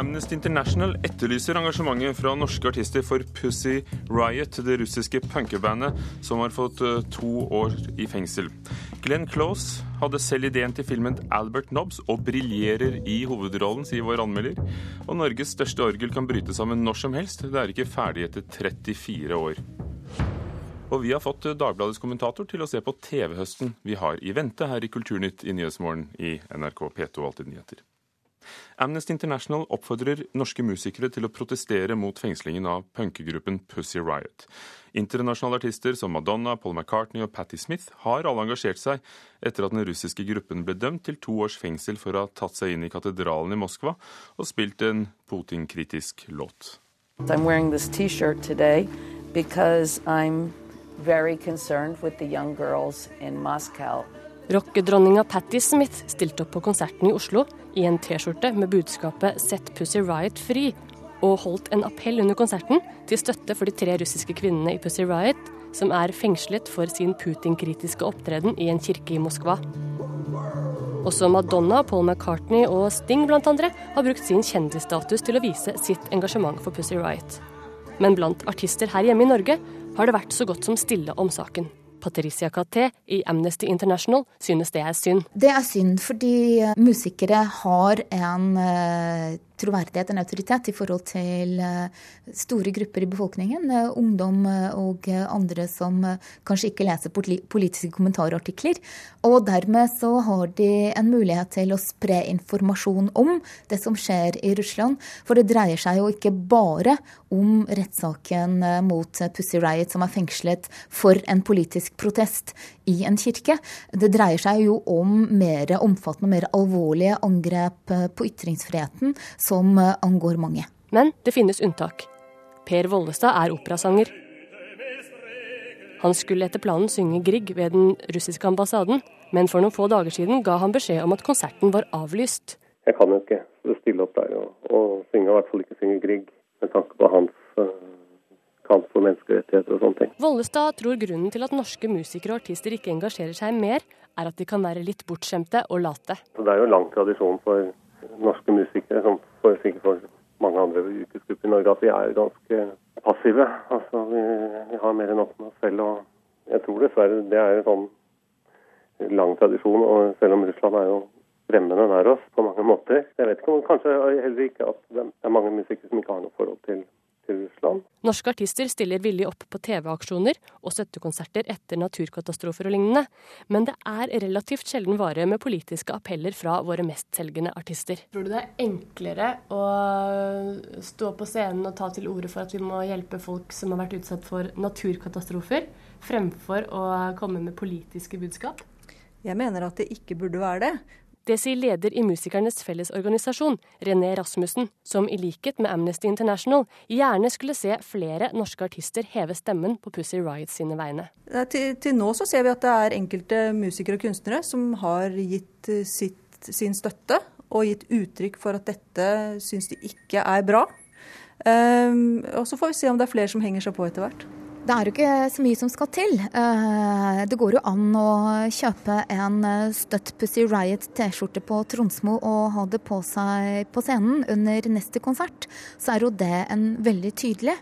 Amnesty International etterlyser engasjementet fra norske artister for Pussy Riot, det russiske punkebandet som har fått eh, to år i fengsel. Glenn Close hadde selv ideen til filmen Albert Nobbs og briljerer i hovedrollen, sier vår anmelder. Og Norges største orgel kan bryte sammen når som helst. Det er ikke ferdig etter 34 år. Og vi har fått Dagbladets kommentator til å se på TV-høsten vi har i vente her i Kulturnytt i Nyhetsmorgen i NRK P2 Alltid nyheter. Amnesty International oppfordrer norske musikere til å protestere mot fengslingen av punkegruppen Pussy Riot. Internasjonale artister som Madonna, Paul McCartney og Patti Smith har alle engasjert seg etter at den russiske gruppen ble dømt til to års fengsel for å ha tatt seg inn i katedralen i Moskva og spilt en Putin-kritisk låt. I'm wearing this t-shirt today because I'm very concerned with the young girls in Moscow. Rockedronninga Patti Smith stilte opp på konserten i Oslo i en T-skjorte med budskapet 'Sett Pussy Riot fri', og holdt en appell under konserten til støtte for de tre russiske kvinnene i Pussy Riot, som er fengslet for sin Putin-kritiske opptreden i en kirke i Moskva. Også Madonna, Paul McCartney og Sting blant andre har brukt sin kjendisstatus til å vise sitt engasjement for Pussy Riot. Men blant artister her hjemme i Norge har det vært så godt som stille om saken. Patricia Caté i Amnesty International synes det er synd. Det er synd fordi musikere har en uh, troverdighet, en autoritet, i forhold til uh, store grupper i befolkningen. Uh, ungdom og andre som kanskje ikke leser politiske kommentarartikler. Og dermed så har de en mulighet til å spre informasjon om det som skjer i Russland. For det dreier seg jo ikke bare om rettssaken mot Pussy Riot, som er fengslet for en politisk protest i en kirke. Det dreier seg jo om mer omfattende og mer alvorlige angrep på ytringsfriheten som angår mange. Men det finnes unntak. Per Vollestad er operasanger. Han skulle etter planen synge Grieg ved den russiske ambassaden, men for noen få dager siden ga han beskjed om at konserten var avlyst. Jeg kan jo ikke stille opp der og, og synge, i hvert fall ikke synge Grieg, med tanke på hans uh, kamp for menneskerettigheter og sånne ting. Vollestad tror grunnen til at norske musikere og artister ikke engasjerer seg mer, er at de kan være litt bortskjemte og late. Det er jo lang tradisjon for norske musikere, som for, sikkert for mange andre yrkesgrupper i Norge, at vi er ganske passive. Altså, vi, vi har mer enn nok med oss selv. og Jeg tror dessverre det er en sånn lang tradisjon. og Selv om Russland er jo fremmede nær oss på mange måter. Jeg vet ikke om kanskje heller ikke at det er mange musikere som ikke har noe forhold til. Norske artister stiller villig opp på TV-aksjoner og støttekonserter etter naturkatastrofer og lignende, men det er relativt sjelden vare med politiske appeller fra våre mestselgende artister. Tror du det er enklere å stå på scenen og ta til orde for at vi må hjelpe folk som har vært utsatt for naturkatastrofer, fremfor å komme med politiske budskap? Jeg mener at det ikke burde være det. Det sier leder i Musikernes Fellesorganisasjon, René Rasmussen, som i likhet med Amnesty International gjerne skulle se flere norske artister heve stemmen på Pussy Riot sine vegne. Til, til, nå så ser vi at det er enkelte musikere og kunstnere som har gitt sitt, sin støtte og gitt uttrykk for at dette syns de ikke er bra. Um, og så får vi se om det er flere som henger seg på etter hvert. Det er jo ikke så mye som skal til. Det går jo an å kjøpe en Støtt Pussy Riot T-skjorte på Tronsmo og ha det på seg på scenen under neste konsert. Så er jo det en veldig tydelig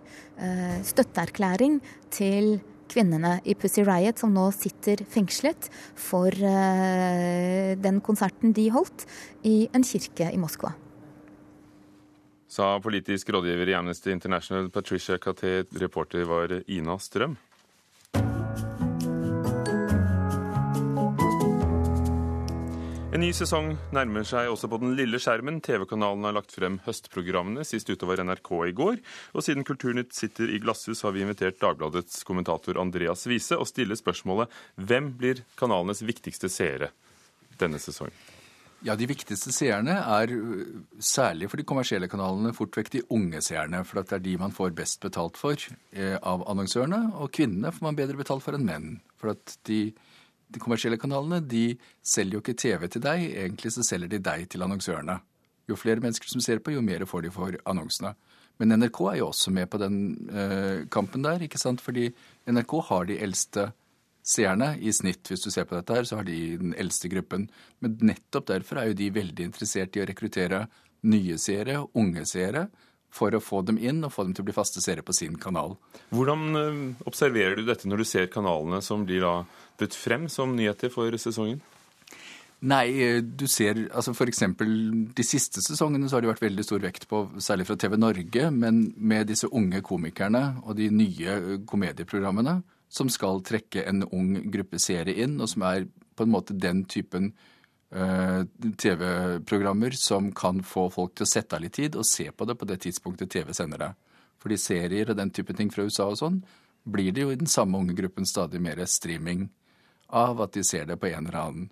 støtteerklæring til kvinnene i Pussy Riot som nå sitter fengslet for den konserten de holdt i en kirke i Moskva sa politisk rådgiver i Amnesty International Patricia Caté. Reporter var Ina Strøm. En ny sesong nærmer seg også på den lille skjermen. TV-kanalen har lagt frem høstprogrammene. Sist ute var NRK i går. Og siden Kulturnytt sitter i glasshus, har vi invitert Dagbladets kommentator Andreas Wiese og stiller spørsmålet hvem blir kanalenes viktigste seere denne sesongen? Ja, De viktigste seerne er særlig for de kommersielle kanalene fort vekk de unge seerne. For det er de man får best betalt for eh, av annonsørene. Og kvinnene får man bedre betalt for enn menn. For at de, de, kommersielle kanalene de selger jo ikke TV til deg, egentlig så selger de deg til annonsørene. Jo flere mennesker som ser på, jo mer får de for annonsene. Men NRK er jo også med på den eh, kampen der, ikke sant? Fordi NRK har de eldste seerne i snitt, hvis du ser på dette her, så har de den eldste gruppen. Men nettopp derfor er jo de veldig interessert i å rekruttere nye seere, unge seere, for å få dem inn og få dem til å bli faste seere på sin kanal. Hvordan eh, observerer du dette når du ser kanalene som blir da budt frem som nyheter for sesongen? Nei, eh, du ser altså f.eks. de siste sesongene så har det vært veldig stor vekt på, særlig fra TV Norge, men med disse unge komikerne og de nye eh, komedieprogrammene som skal trekke en ung gruppe seere inn, og som er på en måte den typen Eh, TV-programmer som kan få folk til å sette av litt tid og se på det på det tidspunktet TV sender det. Fordi serier og den type ting fra USA og sånn blir det jo i den samme unge gruppen stadig mer streaming av at de ser det på en eller annen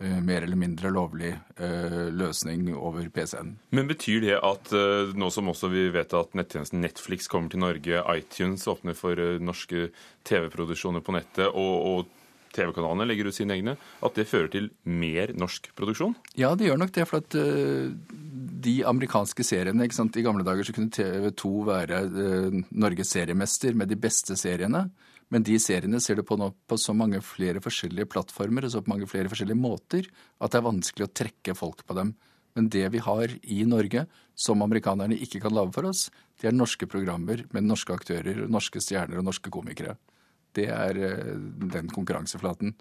mer eller mindre lovlig uh, løsning over PC-en. Men betyr det at uh, nå som også vi vet at nettjenesten Netflix kommer til Norge, iTunes åpner for norske TV-produksjoner på nettet, og, og TV-kanalene legger ut sine egne, at det fører til mer norsk produksjon? Ja, det gjør nok det. For at de amerikanske seriene ikke sant? I gamle dager så kunne TV 2 være Norges seriemester med de beste seriene. Men de seriene ser du på nå på så mange flere forskjellige plattformer og så på mange flere forskjellige måter at det er vanskelig å trekke folk på dem. Men det vi har i Norge, som amerikanerne ikke kan lage for oss, det er norske programmer med norske aktører, norske stjerner og norske komikere. Det er eh, den konkurranseflaten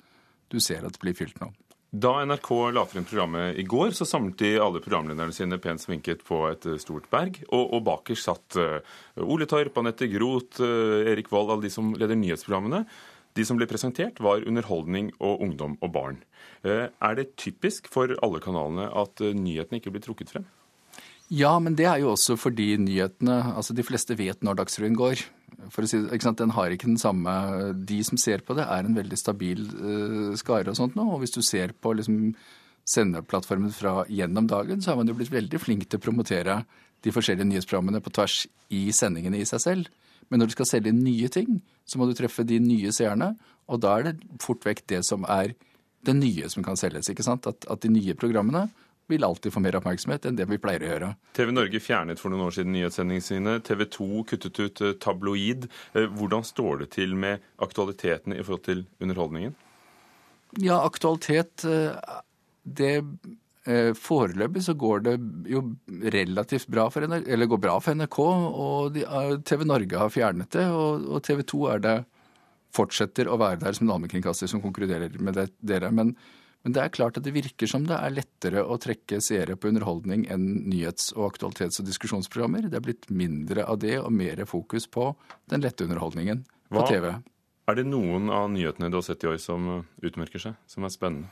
du ser at blir fylt nå. Da NRK la frem programmet i går, så samlet de alle programlederne sine pent sminket på et eh, stort berg. Og, og bakerst satt uh, Ole Torp, Anette Groth, uh, Erik Vold, alle de som leder nyhetsprogrammene. De som ble presentert, var underholdning og ungdom og barn. Er det typisk for alle kanalene at nyhetene ikke blir trukket frem? Ja, men det er jo også fordi nyhetene Altså, de fleste vet når Dagsrevyen går. For å si ikke sant, Den har ikke den samme De som ser på det, er en veldig stabil uh, skare og sånt nå. Og hvis du ser på liksom sendeplattformen fra gjennom dagen, så har man jo blitt veldig flink til å promotere de forskjellige nyhetsprogrammene på tvers i sendingene i seg selv. Men når du skal selge nye ting, så må du treffe de nye seerne. Og da er det fort vekk det som er det nye som kan selges. ikke sant? At, at de nye programmene vil alltid få mer oppmerksomhet enn det vi pleier å gjøre. TV Norge fjernet for noen år siden nyhetssendingene sine. TV 2 kuttet ut eh, tabloid. Eh, hvordan står det til med aktualiteten i forhold til underholdningen? Ja, aktualitet eh, Det Foreløpig så går det jo relativt bra for NRK, eller går bra for NRK, og TV Norge har fjernet det, og TV 2 er det fortsetter å være der som en allmennkringkaster som konkluderer med det, dere. Men men det er klart at det virker som det er lettere å trekke seere på underholdning enn nyhets- og aktualitets- og diskusjonsprogrammer. Det er blitt mindre av det og mer fokus på den lette underholdningen på Hva? TV. Er det noen av nyhetene du har sett i år som uh, utmerker seg, som er spennende?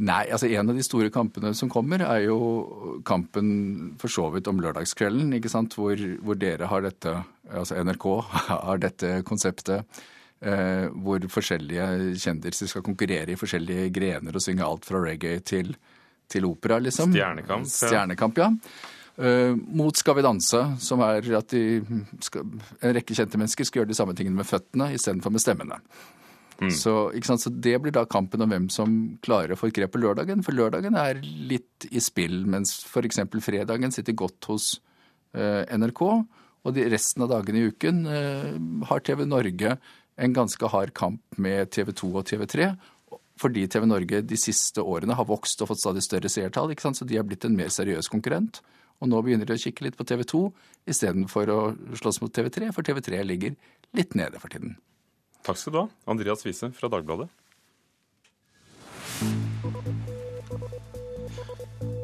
Nei, altså en av de store kampene som kommer, er jo kampen for så vidt om lørdagskvelden, ikke sant, hvor, hvor dere har dette, altså NRK har dette konseptet Eh, hvor forskjellige kjendiser skal konkurrere i forskjellige grener og synge alt fra reggae til, til opera, liksom. Stjernekamp. Ja. Stjernekamp, ja. Uh, mot Skal vi danse, som er at de, skal, en rekke kjente mennesker skal gjøre de samme tingene med føttene istedenfor med stemmene. Mm. Så, så, det blir da kampen om hvem som klarer å få grep på lørdagen. For lørdagen er litt i spill, mens f.eks. fredagen sitter godt hos uh, NRK. Og de resten av dagene i uken uh, har TV Norge en ganske hard kamp med TV 2 og TV 3. Fordi TV Norge de siste årene har vokst og fått stadig større seertall. Så de har blitt en mer seriøs konkurrent. Og nå begynner de å kikke litt på TV 2 istedenfor å slåss mot TV 3, for TV 3 ligger litt nede for tiden. Takk skal du ha, Andreas Wiese fra Dagbladet.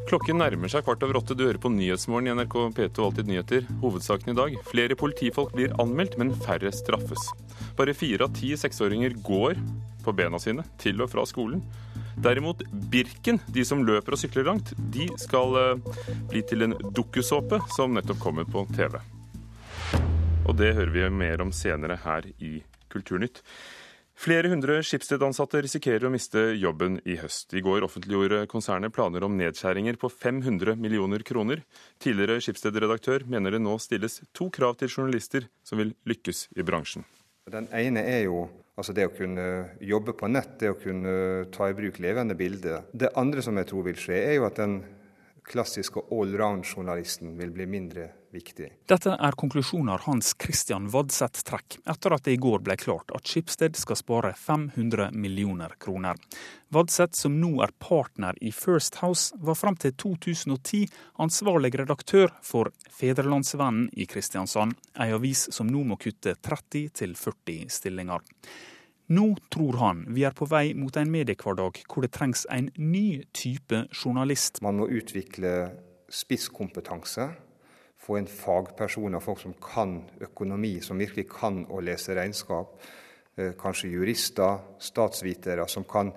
Klokken nærmer seg kvart over åtte. Du hører på Nyhetsmorgen i NRK P2 Alltid nyheter. Hovedsaken i dag. Flere politifolk blir anmeldt, men færre straffes. Bare fire av ti seksåringer går på bena sine til og fra skolen. Derimot Birken, de som løper og sykler langt, de skal uh, bli til en dukkusåpe som nettopp kommer på TV. Og det hører vi mer om senere her i Kulturnytt. Flere hundre Schibsted-ansatte risikerer å miste jobben i høst. I går offentliggjorde konsernet planer om nedskjæringer på 500 millioner kroner. Tidligere Schibsted-redaktør mener det nå stilles to krav til journalister som vil lykkes i bransjen. Den ene er jo altså det å kunne jobbe på nett, det å kunne ta i bruk levende bilder. Det andre som jeg tror vil skje, er jo at den klassiske allround-journalisten vil bli mindre viktig. Dette er konklusjoner Hans Christian Vadseth trekker etter at det i går ble klart at Schibsted skal spare 500 millioner kroner. Vadseth, som nå er partner i First House, var fram til 2010 ansvarlig redaktør for Fedrelandsvennen i Kristiansand, ei avis som nå må kutte 30 40 stillinger. Nå tror han vi er på vei mot en mediehverdag hvor det trengs en ny type journalist. Man må utvikle spisskompetanse. Få inn fagpersoner, folk som kan økonomi, som virkelig kan å lese regnskap. Eh, kanskje jurister, statsvitere, som kan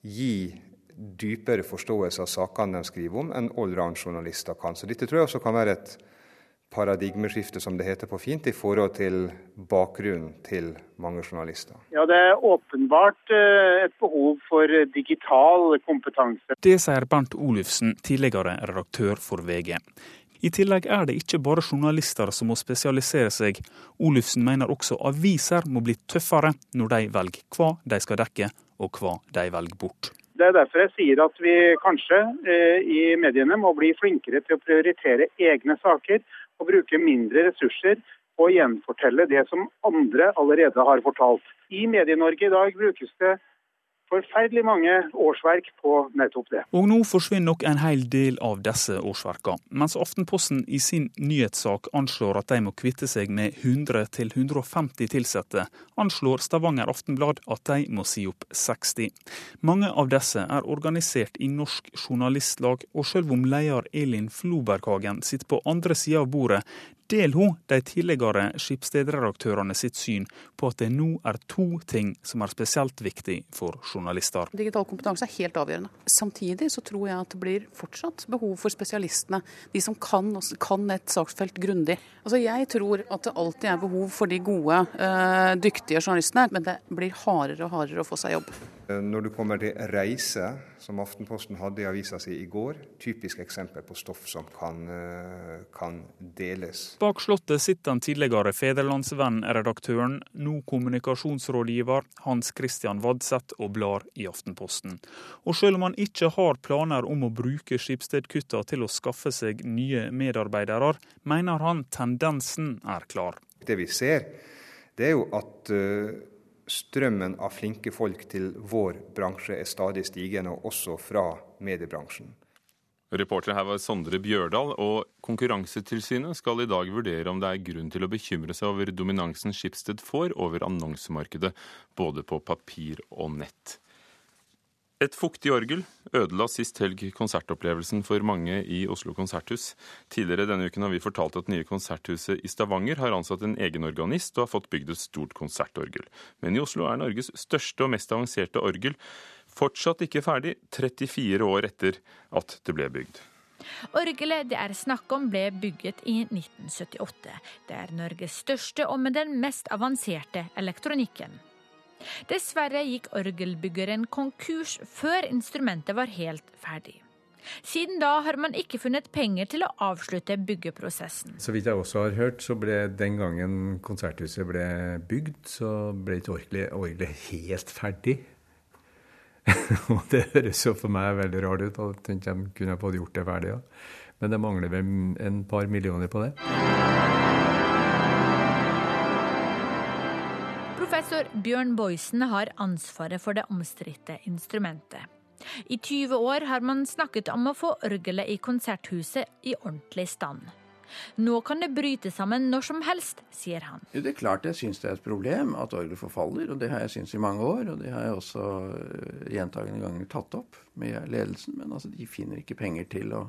gi dypere forståelse av sakene de skriver om, enn allround-journalister kan. Så dette tror jeg også kan være et paradigmeskifte, som det heter på fint, i forhold til bakgrunnen til mange journalister? Ja, Det er åpenbart eh, et behov for digital kompetanse. Det sier Bernt Olufsen, tidligere redaktør for VG. I tillegg er det ikke bare journalister som må spesialisere seg. Olufsen mener også aviser må bli tøffere når de velger hva de skal dekke, og hva de velger bort. Det er derfor jeg sier at vi kanskje eh, i mediene må bli flinkere til å prioritere egne saker og bruke mindre ressurser på å gjenfortelle det som andre allerede har fortalt. I Medie-Norge i dag brukes det forferdelig mange årsverk på nettopp det. Og nå forsvinner nok en hel del av disse årsverkene. Mens Aftenposten i sin nyhetssak anslår at de må kvitte seg med 100-150 ansatte, anslår Stavanger Aftenblad at de må si opp 60. Mange av disse er organisert i Norsk Journalistlag, og selv om leder Elin Floberghagen sitter på andre sida av bordet, deler hun de tidligere Skipsted-redaktørene sitt syn på at det nå er to ting som er spesielt viktig for journalister. Digital kompetanse er helt avgjørende. Samtidig så tror jeg at det blir fortsatt behov for spesialistene. De som kan, kan et saksfelt grundig. Altså jeg tror at det alltid er behov for de gode, uh, dyktige journalistene, men det blir hardere og hardere å få seg jobb. Eh, når du kommer til reise, som Aftenposten hadde i avisa si i går, typisk eksempel på stoff som kan, eh, kan deles. Bak slottet sitter den tidligere Federlandsvenn-redaktøren, nå kommunikasjonsrådgiver Hans Christian Vadseth og blar i Aftenposten. Og selv om han ikke har planer om å bruke Skipsted-kutta til å skaffe seg nye medarbeidere, mener han tendensen er klar. Det vi ser, det er jo at uh, strømmen av flinke folk til vår bransje er stadig stigende, også fra mediebransjen. Reporter her var Sondre Bjørdal, og Konkurransetilsynet skal i dag vurdere om det er grunn til å bekymre seg over dominansen Schibsted får over annonsemarkedet, både på papir og nett. Et fuktig orgel ødela sist helg konsertopplevelsen for mange i Oslo konserthus. Tidligere denne uken har vi fortalt at nye konserthuset i Stavanger har ansatt en egen organist og har fått bygd et stort konsertorgel. Men i Oslo er Norges største og mest avanserte orgel fortsatt ikke ferdig, 34 år etter at det ble bygd. Orgelet det er snakk om ble bygget i 1978. Det er Norges største og med den mest avanserte elektronikken. Dessverre gikk orgelbyggeren konkurs før instrumentet var helt ferdig. Siden da har man ikke funnet penger til å avslutte byggeprosessen. Så vidt jeg også har hørt, så ble den gangen konserthuset ble bygd, så ble ikke orgelet helt ferdig. Og det høres jo for meg veldig rart ut. Jeg tenkte jeg kunne fått gjort det ferdig. Ja. Men det mangler vel en par millioner på det. Professor Bjørn Boysen har ansvaret for det omstridte instrumentet. I 20 år har man snakket om å få orgelet i konserthuset i ordentlig stand. Nå kan det bryte sammen når som helst, sier han. Det er klart jeg syns det er et problem at orgelet forfaller, og det har jeg syntes i mange år. Og det har jeg også eh, gjentagende ganger tatt opp med ledelsen, men altså, de finner ikke penger til å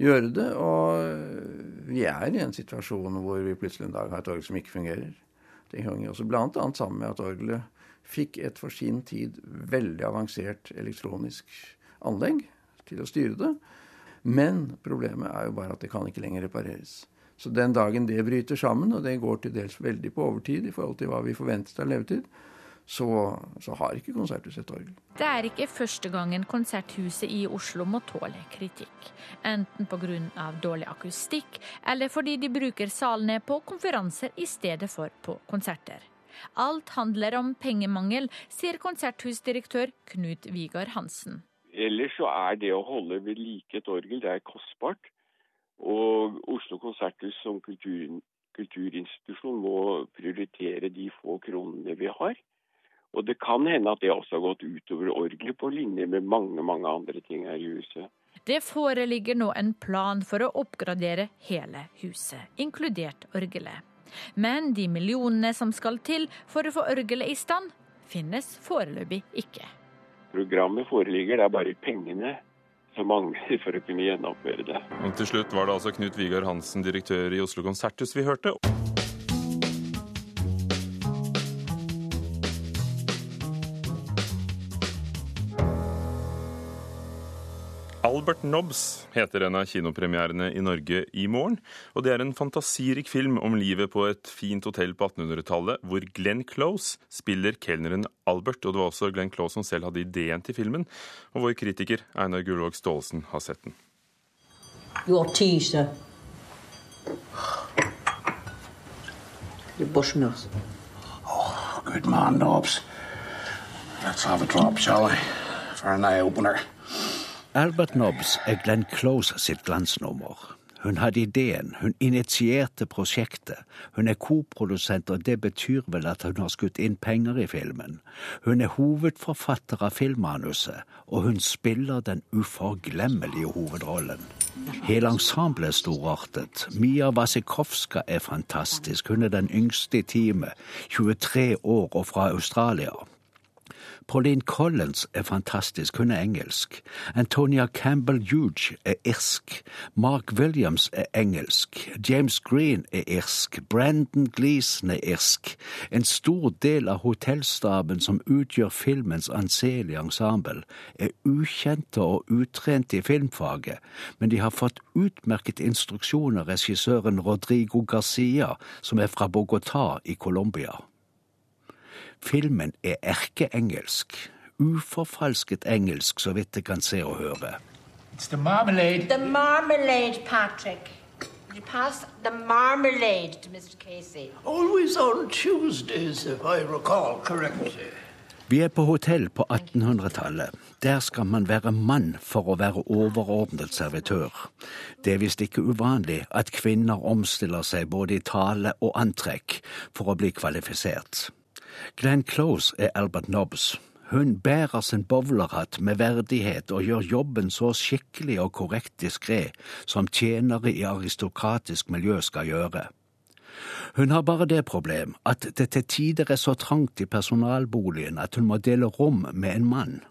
gjøre det. Og vi er i en situasjon hvor vi plutselig en dag har et orgel som ikke fungerer. Det hang også bl.a. sammen med at orgelet fikk et for sin tid veldig avansert elektronisk anlegg til å styre det. Men problemet er jo bare at det kan ikke lenger repareres. Så den dagen det bryter sammen, og det går til dels veldig på overtid i forhold til hva vi forventet av levetid, så, så, har ikke Konserthuset et orgel. Det er ikke første gangen Konserthuset i Oslo må tåle kritikk. Enten pga. dårlig akustikk, eller fordi de bruker salene på konferanser i stedet for på konserter. Alt handler om pengemangel, sier konserthusdirektør Knut Vigar Hansen. Ellers så er det å holde ved like et orgel, det er kostbart. Og Oslo konserthus som kultur, kulturinstitusjon må prioritere de få kronene vi har. Og det kan hende at det også har gått utover orgelet, på linje med mange, mange andre ting her i huset. Det foreligger nå en plan for å oppgradere hele huset, inkludert orgelet. Men de millionene som skal til for å få orgelet i stand, finnes foreløpig ikke. Programmet foreligger, det er bare pengene som mangler for å kunne gjennomføre det. Og til slutt var det altså Knut Vigar Hansen, direktør i Oslo konserthus, vi hørte. Albert Nobbs heter en av kinopremierene i Norge i morgen. Og det er en fantasirik film om livet på et fint hotell på 1800-tallet, hvor Glenn Close spiller kelneren Albert. Og det var også Glenn Close som selv hadde ideen til filmen, og vår kritiker Einar Gullvåg Staalesen har sett den. Your tea, sir. Your Bushmills. Oh, good man, Nobbs. Let's have a drop, shall we? For an eye-opener. Albert Nobbs er Glenn Close sitt glansnummer. Hun hadde ideen, hun initierte prosjektet. Hun er koprodusent, og det betyr vel at hun har skutt inn penger i filmen. Hun er hovedforfatter av filmmanuset, og hun spiller den uforglemmelige hovedrollen. Hele ensemblet er storartet. Mia Wasikowska er fantastisk. Hun er den yngste i teamet, 23 år og fra Australia. Pauline Collins er fantastisk, hun er engelsk. Antonia Campbell Huge er irsk. Mark Williams er engelsk. James Green er irsk. Brandon Gleeson er irsk. En stor del av hotellstaben som utgjør filmens anselige ensemble, er ukjente og utrente i filmfaget, men de har fått utmerket instruksjon av regissøren Rodrigo Garcia, som er fra Bogotá i Colombia. Filmen er erkeengelsk. Uforfalsket engelsk, så vidt jeg kan se og høre. It's the marmalade. The marmalade, Patrick. You pass the marmalade to Mr. Casey? Always on Tuesdays, if I recall correctly. Vi er på hotell på 1800-tallet. Der skal man være mann for å være overordnet servitør. Det er visst ikke uvanlig at kvinner omstiller seg både i tale og antrekk for å bli kvalifisert. Glenn Close er Albert Nobbs. Hun bærer sin bowlerhatt med verdighet og gjør jobben så skikkelig og korrekt diskré som tjenere i aristokratisk miljø skal gjøre. Hun har bare det problem at det til tider er så trangt i personalboligen at hun må dele rom med en mann.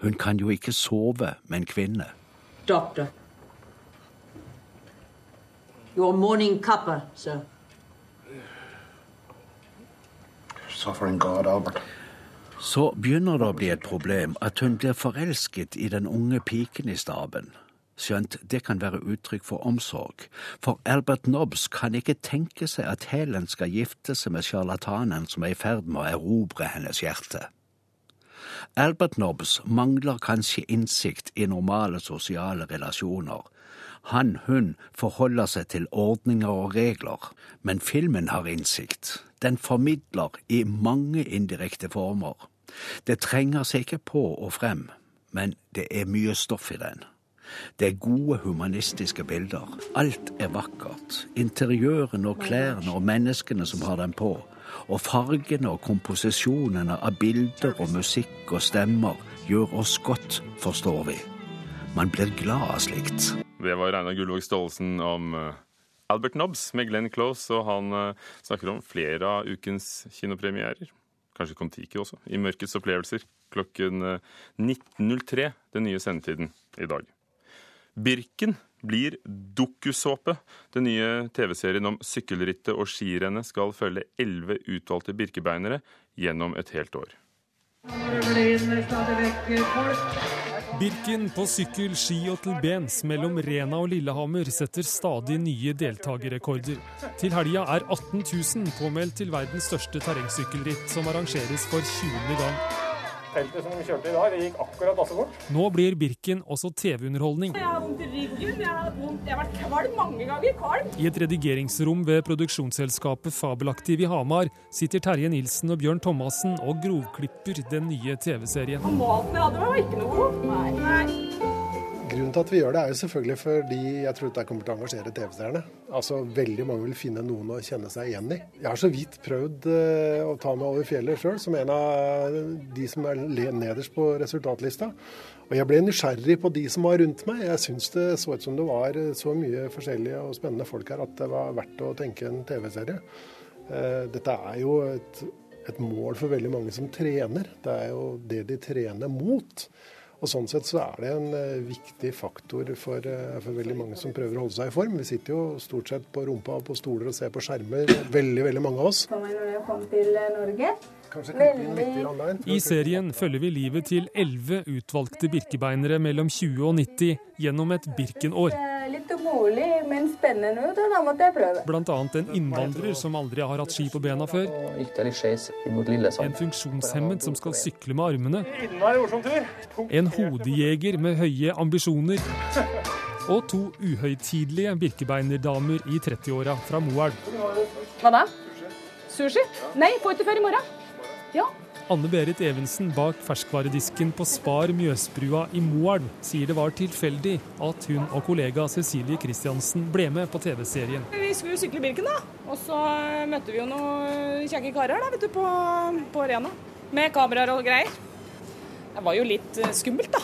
Hun kan jo ikke sove med en kvinne. Doctor. Your morning cuppa, sir. Suffering God, Albert. Så begynner det å bli et problem at hun blir forelsket i den unge piken i staben. Skjønt det kan være uttrykk for omsorg, for Albert Nobbs kan ikke tenke seg at Helen skal gifte seg med sjarlatanen som er i ferd med å erobre hennes hjerte. Albert Nobbs mangler kanskje innsikt i normale sosiale relasjoner. Han, hun, forholder seg til ordninger og regler, men filmen har innsikt. Den formidler i mange indirekte former. Det trenger seg ikke på og frem, men det er mye stoff i den. Det er gode humanistiske bilder. Alt er vakkert. Interiørene og klærne og menneskene som har dem på. Og fargene og komposisjonene av bilder og musikk og stemmer gjør oss godt, forstår vi. Man blir glad av slikt. Det var Reinar Gullvåg Staalesen om eh, Albert Nobbs med Glenn Close, og han eh, snakker om flere av ukens kinopremierer. Kanskje Kon-Tiki også, i Mørkets opplevelser klokken 19.03 den nye sendetiden i dag. Birken blir dokusåpe. Den nye TV-serien om sykkelrittet og skirennet skal følge elleve utvalgte birkebeinere gjennom et helt år. Birken på sykkel, ski og til bens mellom Rena og Lillehammer setter stadig nye deltakerrekorder. Til helga er 18 000 påmeldt til verdens største terrengsykkelritt, som arrangeres for 20. gang. Feltet som vi kjørte i dag, det gikk akkurat passe fort. Nå blir Birken også TV-underholdning. Jeg har vondt i ryggen, jeg har, vondt, jeg har vært kvalm mange ganger. Kvalm. I et redigeringsrom ved produksjonsselskapet Fabelaktiv i Hamar sitter Terje Nilsen og Bjørn Thomassen og grovklipper den nye TV-serien. Og maten jeg hadde, var ikke noe god. Nei. Nei. Grunnen til at vi gjør det, er jo selvfølgelig fordi jeg tror dette kommer til å engasjere TV-seerne. Altså, Veldig mange vil finne noen å kjenne seg igjen i. Jeg har så vidt prøvd uh, å ta meg over fjellet sjøl, som en av de som er nederst på resultatlista. Og jeg ble nysgjerrig på de som var rundt meg. Jeg syns det så ut som det var så mye forskjellige og spennende folk her at det var verdt å tenke en TV-serie. Uh, dette er jo et, et mål for veldig mange som trener. Det er jo det de trener mot. Og Sånn sett så er det en uh, viktig faktor for, uh, for, veldig mange som prøver å holde seg i form. Vi sitter jo stort sett på rumpa og på stoler og ser på skjermer, veldig veldig mange av oss. Når jeg kommer til Norge. I serien følger vi livet til elleve utvalgte birkebeinere mellom 20 og 90 gjennom et Birkenår. Litt umulig, men spennende ut, og da måtte jeg prøve. Blant annet en innvandrer som aldri har hatt ski på bena før. En funksjonshemmet som skal sykle med armene. En hodejeger med høye ambisjoner. Og to uhøytidelige birkebeinerdamer i 30-åra fra Moelv. Hva da? Sushi? Nei, får ikke før i morgen. Ja. Anne-Berit Evensen bak ferskvaredisken på Spar Mjøsbrua i Moelv sier det var tilfeldig at hun og kollega Cecilie Kristiansen ble med på TV-serien. Vi skulle sykle Birken, da. Og så møtte vi jo noen kjekke karer da, vet du, på, på arena. Med kameraer og greier. Det var jo litt eh, skummelt, da.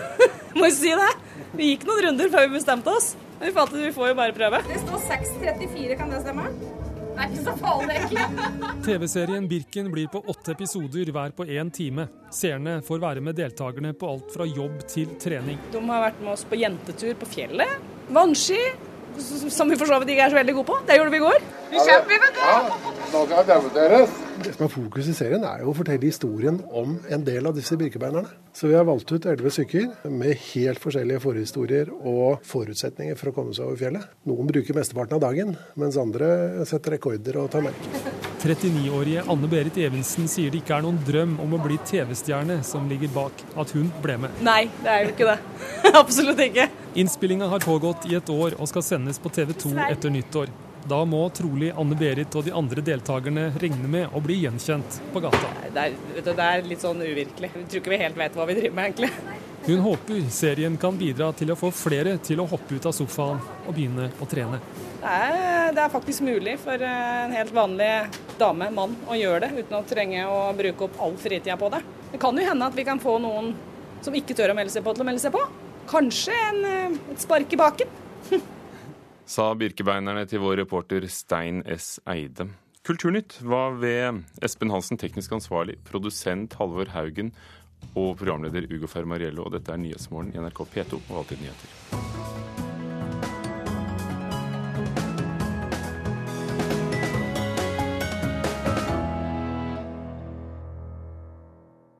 Må jo si det. Vi gikk noen runder før vi bestemte oss. Men vi fant ut vi får jo bare prøve. Det står 6.34, kan det stemme? Det er ikke så farlig, egentlig. TV-serien Birken blir på åtte episoder hver på én time. Seerne får være med deltakerne på alt fra jobb til trening. De har vært med oss på jentetur på fjellet. Vannski, som vi for så vidt ikke er så veldig gode på. Det gjorde vi i går. Vi kjemper, vet du. Ja, nå kan jeg debuteres. Det som er Fokus i serien er jo å fortelle historien om en del av disse birkebeinerne. Så vi har valgt ut elleve stykker med helt forskjellige forhistorier og forutsetninger for å komme seg over fjellet. Noen bruker mesteparten av dagen, mens andre setter rekorder og tar merke. 39-årige Anne Berit Evensen sier det ikke er noen drøm om å bli TV-stjerne som ligger bak at hun ble med. Nei, det er jo ikke det. Absolutt ikke. Innspillinga har pågått i et år og skal sendes på TV 2 etter nyttår. Da må trolig Anne-Berit og de andre deltakerne regne med å bli gjenkjent på gata. Det er, du, det er litt sånn uvirkelig. Jeg tror ikke vi helt vet hva vi driver med, egentlig. Hun håper serien kan bidra til å få flere til å hoppe ut av sofaen og begynne å trene. Det er, det er faktisk mulig for en helt vanlig dame, mann, å gjøre det uten å trenge å bruke opp all fritida på det. Det kan jo hende at vi kan få noen som ikke tør å melde seg på, til å melde seg på. Kanskje en, et spark i baken. Sa birkebeinerne til vår reporter Stein S. Eide. Kulturnytt var ved Espen Hansen, teknisk ansvarlig, produsent Halvor Haugen og programleder Ugo Fermariello. Og dette er Nyhetsmorgen i NRK P2 og Alltid nyheter.